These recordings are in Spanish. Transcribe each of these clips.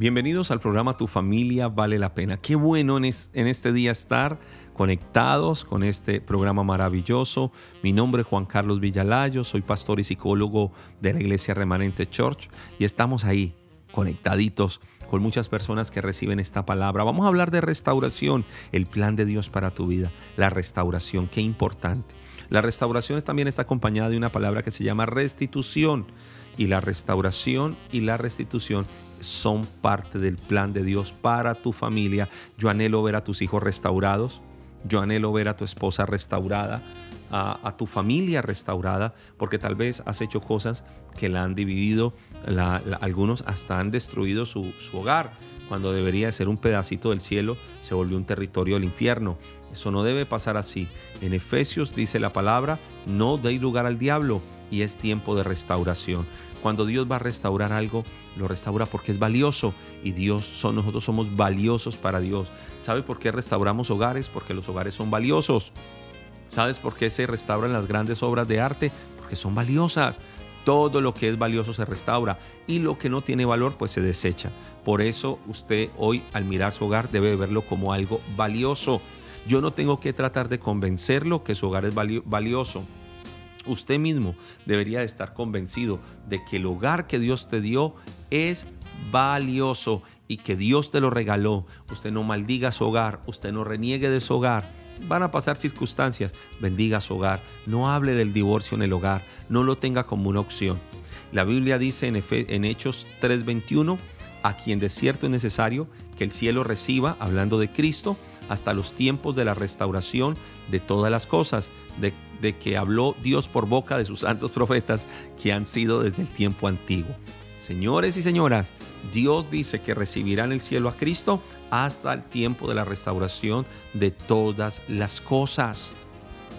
Bienvenidos al programa Tu familia vale la pena. Qué bueno en, este día estar conectados con este programa maravilloso. Mi nombre es Juan Carlos Villalayo, soy pastor y psicólogo de la Iglesia Remanente Church y estamos ahí conectaditos con muchas personas que reciben esta palabra. Vamos a hablar de restauración, el plan de Dios para tu vida. La restauración, qué importante. La restauración también está acompañada de una palabra que se llama restitución. Y la restauración y la restitución son parte del plan de Dios para tu familia. Yo anhelo ver a tus hijos restaurados. Yo anhelo ver a tu esposa restaurada, a, tu familia restaurada, porque tal vez has hecho cosas que la han dividido. algunos hasta han destruido su, hogar. Cuando debería ser un pedacito del cielo, se volvió un territorio del infierno. Eso no debe pasar así. En Efesios dice la palabra, no deis lugar al diablo y es tiempo de restauración. Cuando Dios va a restaurar algo, lo restaura porque es valioso y Dios nosotros somos valiosos para Dios. ¿Sabe por qué restauramos hogares? Porque los hogares son valiosos. ¿Sabes por qué se restauran las grandes obras de arte? Porque son valiosas. Todo lo que es valioso se restaura y lo que no tiene valor pues se desecha. Por eso usted hoy al mirar su hogar debe verlo como algo valioso. Yo no tengo que tratar de convencerlo que su hogar es valioso. Usted mismo debería estar convencido de que el hogar que Dios te dio es valioso y que Dios te lo regaló. Usted no maldiga su hogar, usted no reniegue de su hogar. Van a pasar circunstancias, bendiga su hogar, no hable del divorcio en el hogar, no lo tenga como una opción. La Biblia dice en, en Hechos 3:21, a quien de cierto es necesario que el cielo reciba, hablando de Cristo, hasta los tiempos de la restauración de todas las cosas, de, de que habló Dios por boca de sus santos profetas que han sido desde el tiempo antiguo. Señores y señoras, Dios dice que recibirán el cielo a Cristo hasta el tiempo de la restauración de todas las cosas.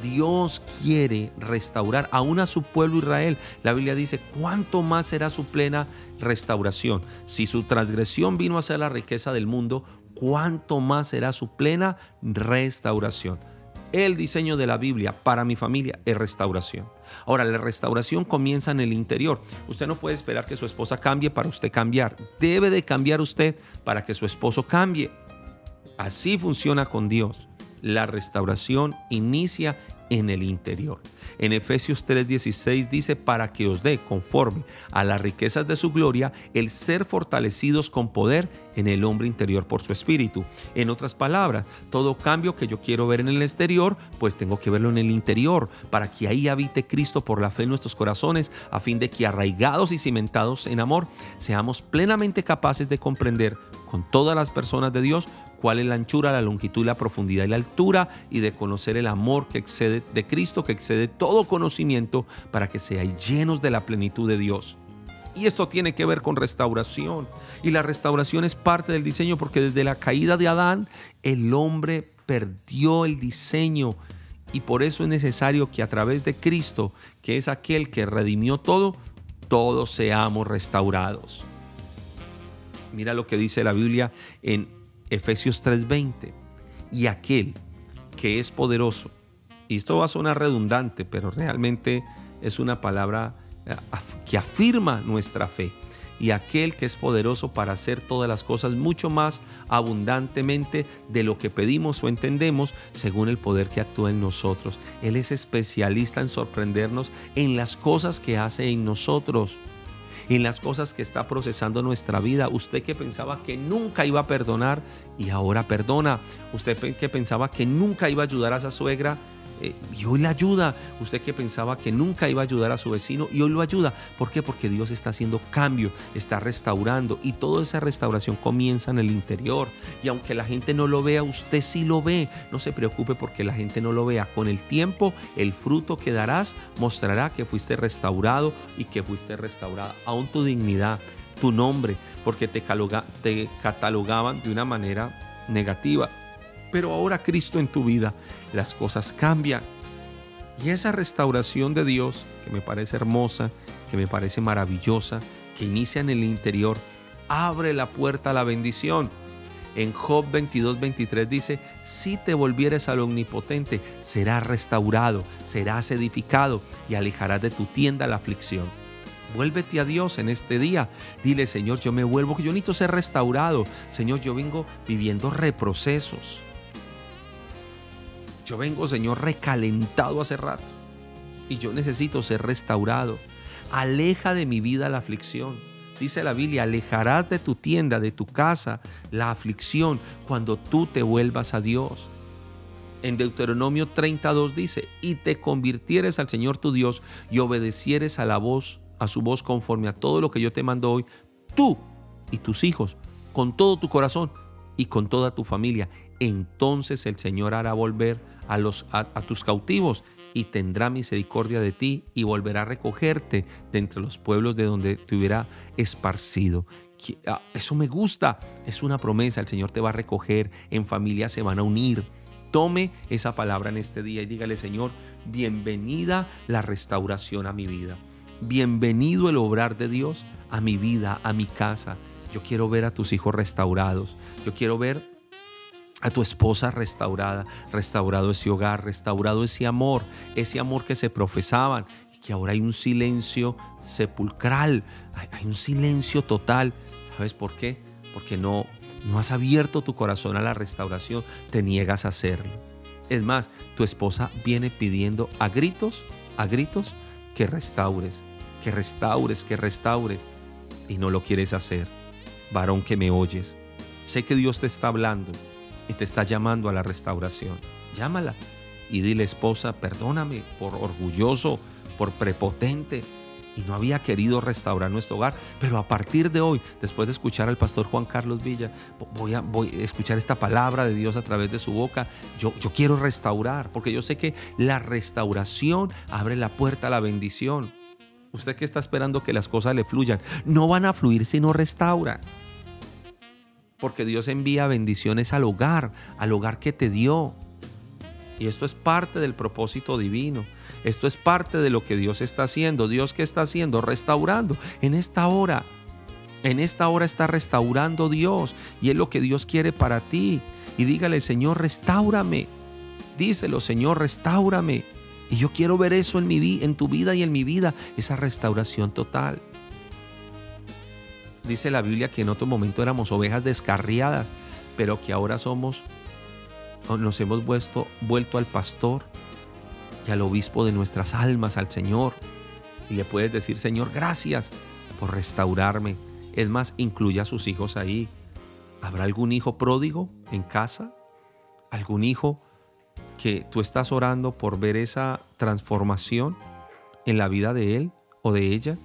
Dios quiere restaurar aún a su pueblo Israel. La Biblia dice, ¿cuánto más será su plena restauración? Si su transgresión vino a ser la riqueza del mundo, cuánto más será su plena restauración. El diseño de la Biblia para mi familia es restauración. Ahora, la restauración comienza en el interior. Usted no puede esperar que su esposa cambie para usted cambiar. Debe de cambiar usted para que su esposo cambie. Así funciona con Dios. La restauración inicia en el interior. En Efesios 3:16 dice, para que os dé conforme a las riquezas de su gloria el ser fortalecidos con poder en el hombre interior por su espíritu. En otras palabras, todo cambio que yo quiero ver en el exterior, pues tengo que verlo en el interior, para que ahí habite Cristo por la fe en nuestros corazones, a fin de que arraigados y cimentados en amor, seamos plenamente capaces de comprender con todas las personas de Dios cuál es la anchura, la longitud, la profundidad y la altura, y de conocer el amor que excede de Cristo, que excede todo conocimiento, para que seáis llenos de la plenitud de Dios. Y esto tiene que ver con restauración. Y la restauración es parte del diseño porque desde la caída de Adán el hombre perdió el diseño. Y por eso es necesario que a través de Cristo, que es aquel que redimió todo, todos seamos restaurados. Mira lo que dice la Biblia en Efesios 3:20. Y aquel que es poderoso, y esto va a sonar redundante, pero realmente es una palabra eh, que afirma nuestra fe. Y aquel que es poderoso para hacer todas las cosas mucho más abundantemente de lo que pedimos o entendemos según el poder que actúa en nosotros. Él es especialista en sorprendernos en las cosas que hace en nosotros en las cosas que está procesando nuestra vida. Usted que pensaba que nunca iba a perdonar y ahora perdona. Usted que pensaba que nunca iba a ayudar a esa suegra eh, y hoy le ayuda. Usted que pensaba que nunca iba a ayudar a su vecino y hoy lo ayuda. ¿Por qué? Porque Dios está haciendo cambio, está restaurando y toda esa restauración comienza en el interior. Y aunque la gente no lo vea, usted sí lo ve. No se preocupe porque la gente no lo vea. Con el tiempo, el fruto que darás mostrará que fuiste restaurado y que fuiste restaurada. Aún tu dignidad, tu nombre, porque te catalogaban de una manera negativa pero ahora Cristo en tu vida, las cosas cambian. Y esa restauración de Dios, que me parece hermosa, que me parece maravillosa, que inicia en el interior, abre la puerta a la bendición. En Job 22, 23 dice, si te volvieres al omnipotente, serás restaurado, serás edificado y alejarás de tu tienda la aflicción. Vuélvete a Dios en este día. Dile, Señor, yo me vuelvo, que yo necesito ser restaurado. Señor, yo vengo viviendo reprocesos. Yo vengo, Señor, recalentado hace rato. Y yo necesito ser restaurado. Aleja de mi vida la aflicción. Dice la Biblia, alejarás de tu tienda, de tu casa, la aflicción cuando tú te vuelvas a Dios. En Deuteronomio 32 dice, y te convirtieres al Señor tu Dios y obedecieres a la voz a su voz conforme a todo lo que yo te mando hoy, tú y tus hijos, con todo tu corazón y con toda tu familia. Entonces el Señor hará volver a, tus cautivos y tendrá misericordia de ti y volverá a recogerte de entre los pueblos de donde te hubiera esparcido. Ah, eso me gusta, es una promesa, el Señor te va a recoger, en familia se van a unir. Tome esa palabra en este día y dígale, Señor, bienvenida la restauración a mi vida. Bienvenido el obrar de Dios a mi vida, a mi casa. Yo quiero ver a tus hijos restaurados. Yo quiero ver a tu esposa restaurada, restaurado ese hogar, restaurado ese amor, ese amor que se profesaban y que ahora hay un silencio sepulcral, hay, un silencio total. ¿Sabes por qué? Porque no, no has abierto tu corazón a la restauración, te niegas a hacerlo. Es más, tu esposa viene pidiendo a gritos, a gritos, que restaures, que restaures, que restaures, y no lo quieres hacer. Varón que me oyes, sé que Dios te está hablando y te está llamando a la restauración. Llámala y dile, esposa, perdóname por orgulloso, por prepotente, y no había querido restaurar nuestro hogar. Pero a partir de hoy, después de escuchar al pastor Juan Carlos Villa, voy a, voy a escuchar esta palabra de Dios a través de su boca. Yo, yo quiero restaurar, porque yo sé que la restauración abre la puerta a la bendición. Usted que está esperando que las cosas le fluyan, no van a fluir si no restaura. Porque Dios envía bendiciones al hogar, al hogar que te dio. Y esto es parte del propósito divino. Esto es parte de lo que Dios está haciendo. Dios que está haciendo, restaurando en esta hora. En esta hora está restaurando Dios y es lo que Dios quiere para ti. Y dígale, Señor, restaurame. Díselo, Señor, restaurame. Y yo quiero ver eso en, mi, en tu vida y en mi vida, esa restauración total. Dice la Biblia que en otro momento éramos ovejas descarriadas, pero que ahora somos, nos hemos vuelto, vuelto al pastor y al obispo de nuestras almas, al Señor. Y le puedes decir, Señor, gracias por restaurarme. Es más, incluye a sus hijos ahí. ¿Habrá algún hijo pródigo en casa? ¿Algún hijo que tú estás orando por ver esa transformación en la vida de él o de ella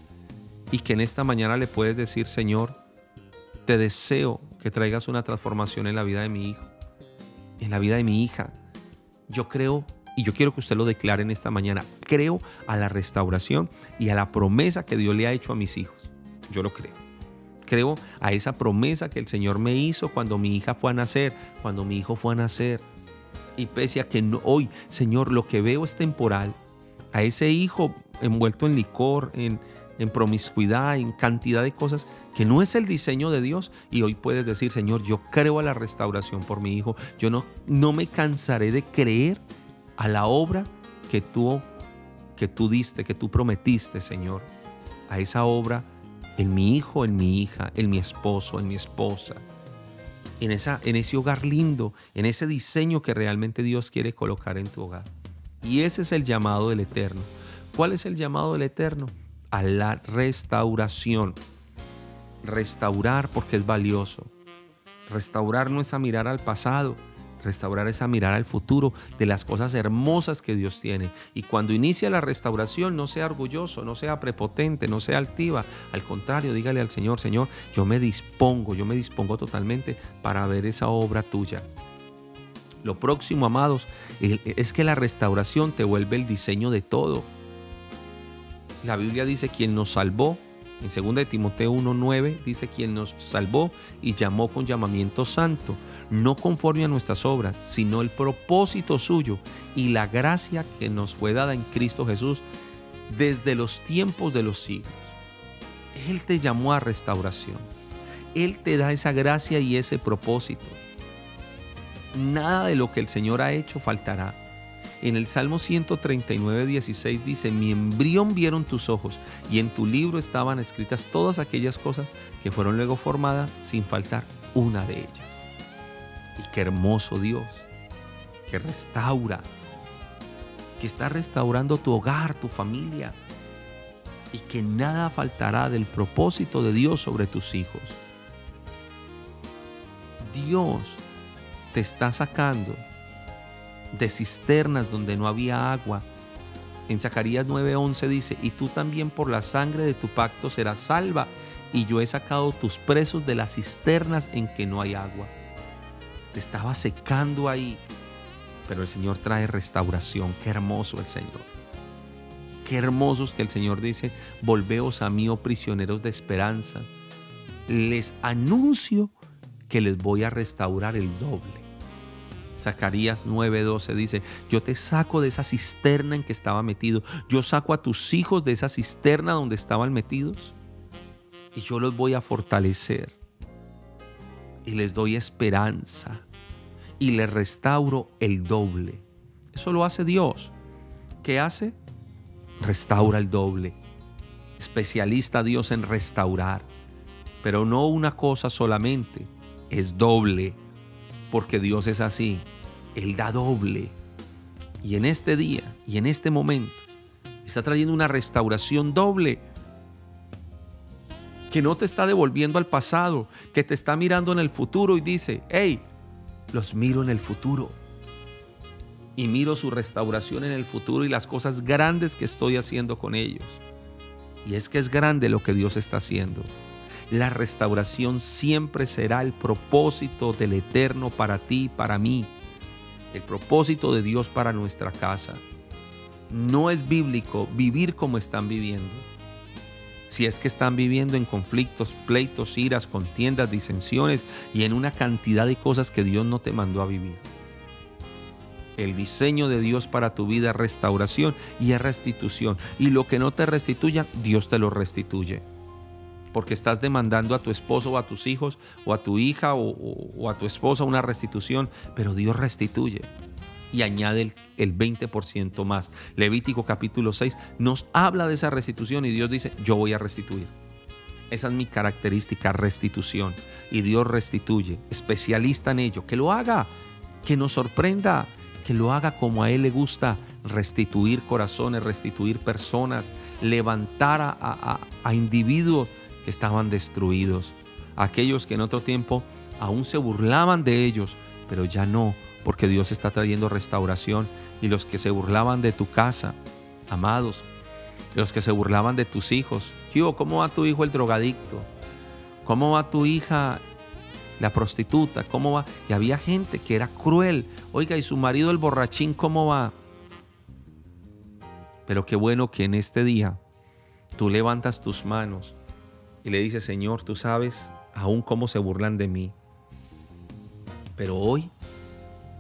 y que en esta mañana le puedes decir, Señor, te deseo que traigas una transformación en la vida de mi hijo, en la vida de mi hija. Yo creo y yo quiero que usted lo declare en esta mañana. Creo a la restauración y a la promesa que Dios le ha hecho a mis hijos. Yo lo creo. Creo a esa promesa que el Señor me hizo cuando mi hija fue a nacer, cuando mi hijo fue a nacer. Y pese a que hoy, Señor, lo que veo es temporal, a ese hijo envuelto en licor, en, en promiscuidad, en cantidad de cosas que no es el diseño de Dios. Y hoy puedes decir, Señor, yo creo a la restauración por mi hijo. Yo no, no me cansaré de creer a la obra que tú, que tú diste, que tú prometiste, Señor. A esa obra en mi hijo, en mi hija, en mi esposo, en mi esposa en, esa, en ese hogar lindo, en ese diseño que realmente Dios quiere colocar en tu hogar. Y ese es el llamado del Eterno. ¿Cuál es el llamado del Eterno? A la restauración. Restaurar porque es valioso. Restaurar no es a mirar al pasado, Restaurar es a mirar al futuro de las cosas hermosas que Dios tiene. Y cuando inicia la restauración, no sea orgulloso, no sea prepotente, no sea altiva. Al contrario, dígale al Señor, Señor, yo me dispongo, yo me dispongo totalmente para ver esa obra tuya. Lo próximo, amados, es que la restauración te vuelve el diseño de todo. La Biblia dice, quien nos salvó en 2 de Timoteo 1:9 dice quien nos salvó y llamó con llamamiento santo, no conforme a nuestras obras, sino el propósito suyo y la gracia que nos fue dada en Cristo Jesús desde los tiempos de los siglos. Él te llamó a restauración. Él te da esa gracia y ese propósito. Nada de lo que el Señor ha hecho faltará. En el Salmo 139, 16 dice, mi embrión vieron tus ojos y en tu libro estaban escritas todas aquellas cosas que fueron luego formadas sin faltar una de ellas. Y qué hermoso Dios, que restaura, que está restaurando tu hogar, tu familia, y que nada faltará del propósito de Dios sobre tus hijos. Dios te está sacando de cisternas donde no había agua. En Zacarías 9:11 dice, y tú también por la sangre de tu pacto serás salva, y yo he sacado tus presos de las cisternas en que no hay agua. Te estaba secando ahí, pero el Señor trae restauración. Qué hermoso el Señor. Qué hermosos que el Señor dice, volveos a mí, oh prisioneros de esperanza. Les anuncio que les voy a restaurar el doble. Zacarías 9:12 dice, yo te saco de esa cisterna en que estaba metido, yo saco a tus hijos de esa cisterna donde estaban metidos y yo los voy a fortalecer y les doy esperanza y les restauro el doble. Eso lo hace Dios. ¿Qué hace? restaura el doble. Especialista Dios en restaurar. Pero no una cosa solamente, es doble. Porque Dios es así. Él da doble. Y en este día y en este momento está trayendo una restauración doble. Que no te está devolviendo al pasado, que te está mirando en el futuro y dice, hey, los miro en el futuro y miro su restauración en el futuro y las cosas grandes que estoy haciendo con ellos. Y es que es grande lo que Dios está haciendo. La restauración siempre será el propósito del eterno para ti y para mí. El propósito de Dios para nuestra casa. No es bíblico vivir como están viviendo. Si es que están viviendo en conflictos, pleitos, iras, contiendas, disensiones y en una cantidad de cosas que Dios no te mandó a vivir el diseño de Dios para tu vida es restauración y es restitución. Y lo que no te restituya, Dios te lo restituye. Porque estás demandando a tu esposo o a tus hijos o a tu hija o, a tu esposa una restitución, pero Dios restituye y añade el, el 20% más. Levítico capítulo 6 nos habla de esa restitución y Dios dice, yo voy a restituir. Esa es mi característica, restitución. Y Dios restituye, especialista en ello. Que lo haga, que nos sorprenda, que lo haga como a Él le gusta, restituir corazones, restituir personas, levantar a, individuos que estaban destruidos, aquellos que en otro tiempo aún se burlaban de ellos, pero ya no, porque Dios está trayendo restauración y los que se burlaban de tu casa, amados, los que se burlaban de tus hijos, ¿cómo va tu hijo el drogadicto? ¿Cómo va tu hija la prostituta, ¿cómo va? Y había gente que era cruel. Oiga, ¿y su marido el borrachín cómo va? Pero qué bueno que en este día tú levantas tus manos y le dices, Señor, tú sabes aún cómo se burlan de mí. Pero hoy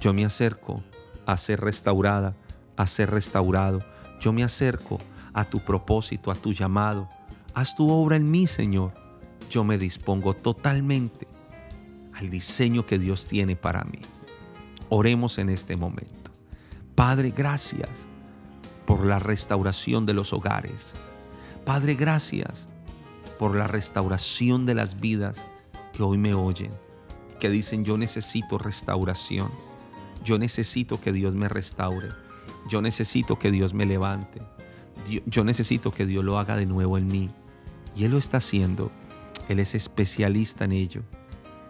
yo me acerco a ser restaurada, a ser restaurado. Yo me acerco a tu propósito, a tu llamado. Haz tu obra en mí, Señor. Yo me dispongo totalmente al diseño que Dios tiene para mí. Oremos en este momento. Padre, gracias por la restauración de los hogares. Padre, gracias por la restauración de las vidas que hoy me oyen, que dicen yo necesito restauración. Yo necesito que Dios me restaure. Yo necesito que Dios me levante. Yo necesito que Dios lo haga de nuevo en mí. Y Él lo está haciendo. Él es especialista en ello.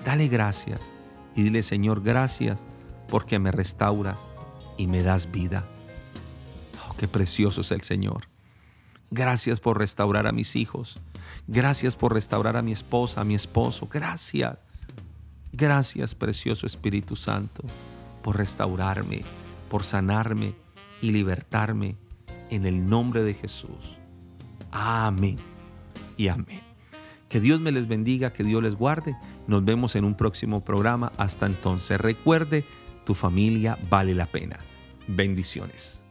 Dale gracias y dile, Señor, gracias porque me restauras y me das vida. Oh, qué precioso es el Señor. Gracias por restaurar a mis hijos. Gracias por restaurar a mi esposa, a mi esposo. Gracias. Gracias, precioso Espíritu Santo, por restaurarme, por sanarme y libertarme en el nombre de Jesús. Amén y amén. Que Dios me les bendiga, que Dios les guarde. Nos vemos en un próximo programa. Hasta entonces, recuerde, tu familia vale la pena. Bendiciones.